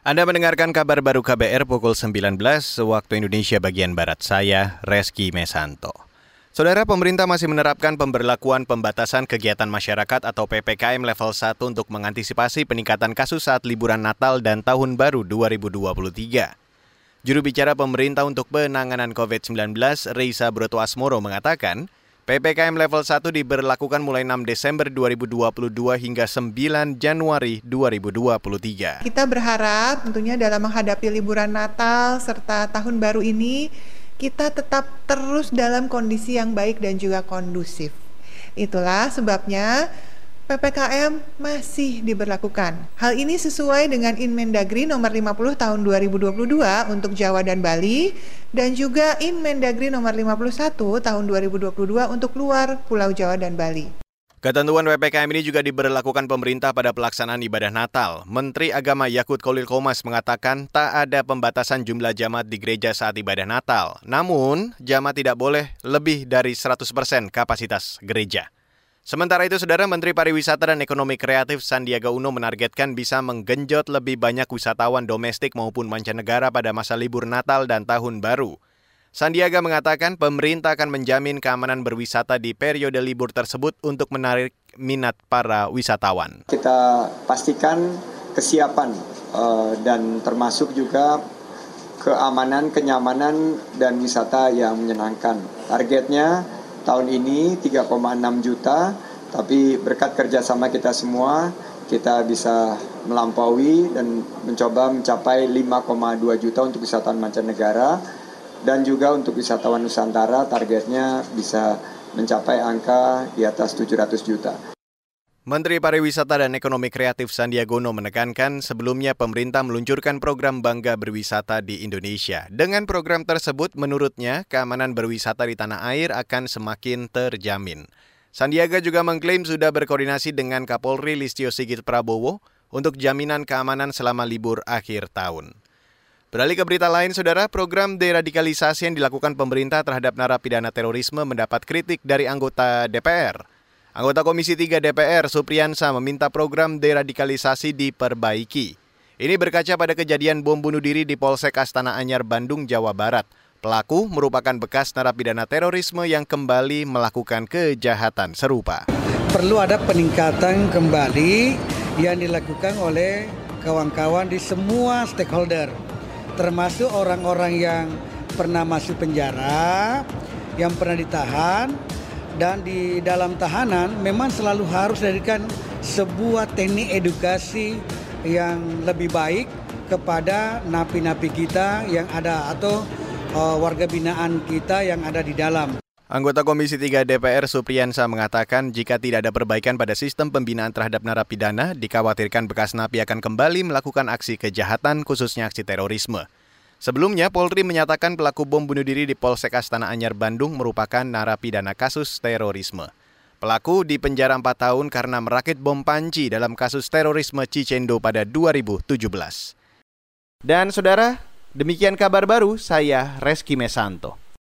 Anda mendengarkan kabar baru KBR pukul 19 waktu Indonesia bagian Barat. Saya Reski Mesanto. Saudara pemerintah masih menerapkan pemberlakuan pembatasan kegiatan masyarakat atau PPKM level 1 untuk mengantisipasi peningkatan kasus saat liburan Natal dan Tahun Baru 2023. Juru bicara pemerintah untuk penanganan COVID-19, Reisa Broto Asmoro mengatakan, PPKM level 1 diberlakukan mulai 6 Desember 2022 hingga 9 Januari 2023. Kita berharap tentunya dalam menghadapi liburan Natal serta Tahun Baru ini kita tetap terus dalam kondisi yang baik dan juga kondusif. Itulah sebabnya PPKM masih diberlakukan. Hal ini sesuai dengan Inmendagri nomor 50 tahun 2022 untuk Jawa dan Bali dan juga Inmendagri nomor 51 tahun 2022 untuk luar Pulau Jawa dan Bali. Ketentuan PPKM ini juga diberlakukan pemerintah pada pelaksanaan ibadah Natal. Menteri Agama Yakut Kolil Komas mengatakan tak ada pembatasan jumlah jamaat di gereja saat ibadah Natal. Namun, jamaat tidak boleh lebih dari 100% kapasitas gereja. Sementara itu, Saudara Menteri Pariwisata dan Ekonomi Kreatif Sandiaga Uno menargetkan bisa menggenjot lebih banyak wisatawan domestik maupun mancanegara pada masa libur Natal dan Tahun Baru. Sandiaga mengatakan pemerintah akan menjamin keamanan berwisata di periode libur tersebut untuk menarik minat para wisatawan. Kita pastikan kesiapan uh, dan termasuk juga keamanan, kenyamanan, dan wisata yang menyenangkan. Targetnya tahun ini 3,6 juta, tapi berkat kerjasama kita semua, kita bisa melampaui dan mencoba mencapai 5,2 juta untuk wisatawan mancanegara dan juga untuk wisatawan Nusantara targetnya bisa mencapai angka di atas 700 juta. Menteri Pariwisata dan Ekonomi Kreatif Sandiaga Uno menekankan sebelumnya pemerintah meluncurkan program Bangga Berwisata di Indonesia. Dengan program tersebut, menurutnya keamanan berwisata di tanah air akan semakin terjamin. Sandiaga juga mengklaim sudah berkoordinasi dengan Kapolri Listio Sigit Prabowo untuk jaminan keamanan selama libur akhir tahun. Beralih ke berita lain, saudara, program deradikalisasi yang dilakukan pemerintah terhadap narapidana terorisme mendapat kritik dari anggota DPR. Anggota Komisi 3 DPR Supriyansa meminta program deradikalisasi diperbaiki. Ini berkaca pada kejadian bom bunuh diri di Polsek Astana Anyar, Bandung, Jawa Barat. Pelaku merupakan bekas narapidana terorisme yang kembali melakukan kejahatan serupa. Perlu ada peningkatan kembali yang dilakukan oleh kawan-kawan di semua stakeholder, termasuk orang-orang yang pernah masuk penjara, yang pernah ditahan, dan di dalam tahanan memang selalu harus diberikan sebuah teknik edukasi yang lebih baik kepada napi-napi kita yang ada atau uh, warga binaan kita yang ada di dalam. Anggota Komisi 3 DPR Supriyansa mengatakan jika tidak ada perbaikan pada sistem pembinaan terhadap narapidana, dikhawatirkan bekas napi akan kembali melakukan aksi kejahatan khususnya aksi terorisme. Sebelumnya, Polri menyatakan pelaku bom bunuh diri di Polsek Astana Anyar, Bandung merupakan narapidana kasus terorisme. Pelaku dipenjara 4 tahun karena merakit bom panci dalam kasus terorisme Cicendo pada 2017. Dan saudara, demikian kabar baru saya Reski Mesanto.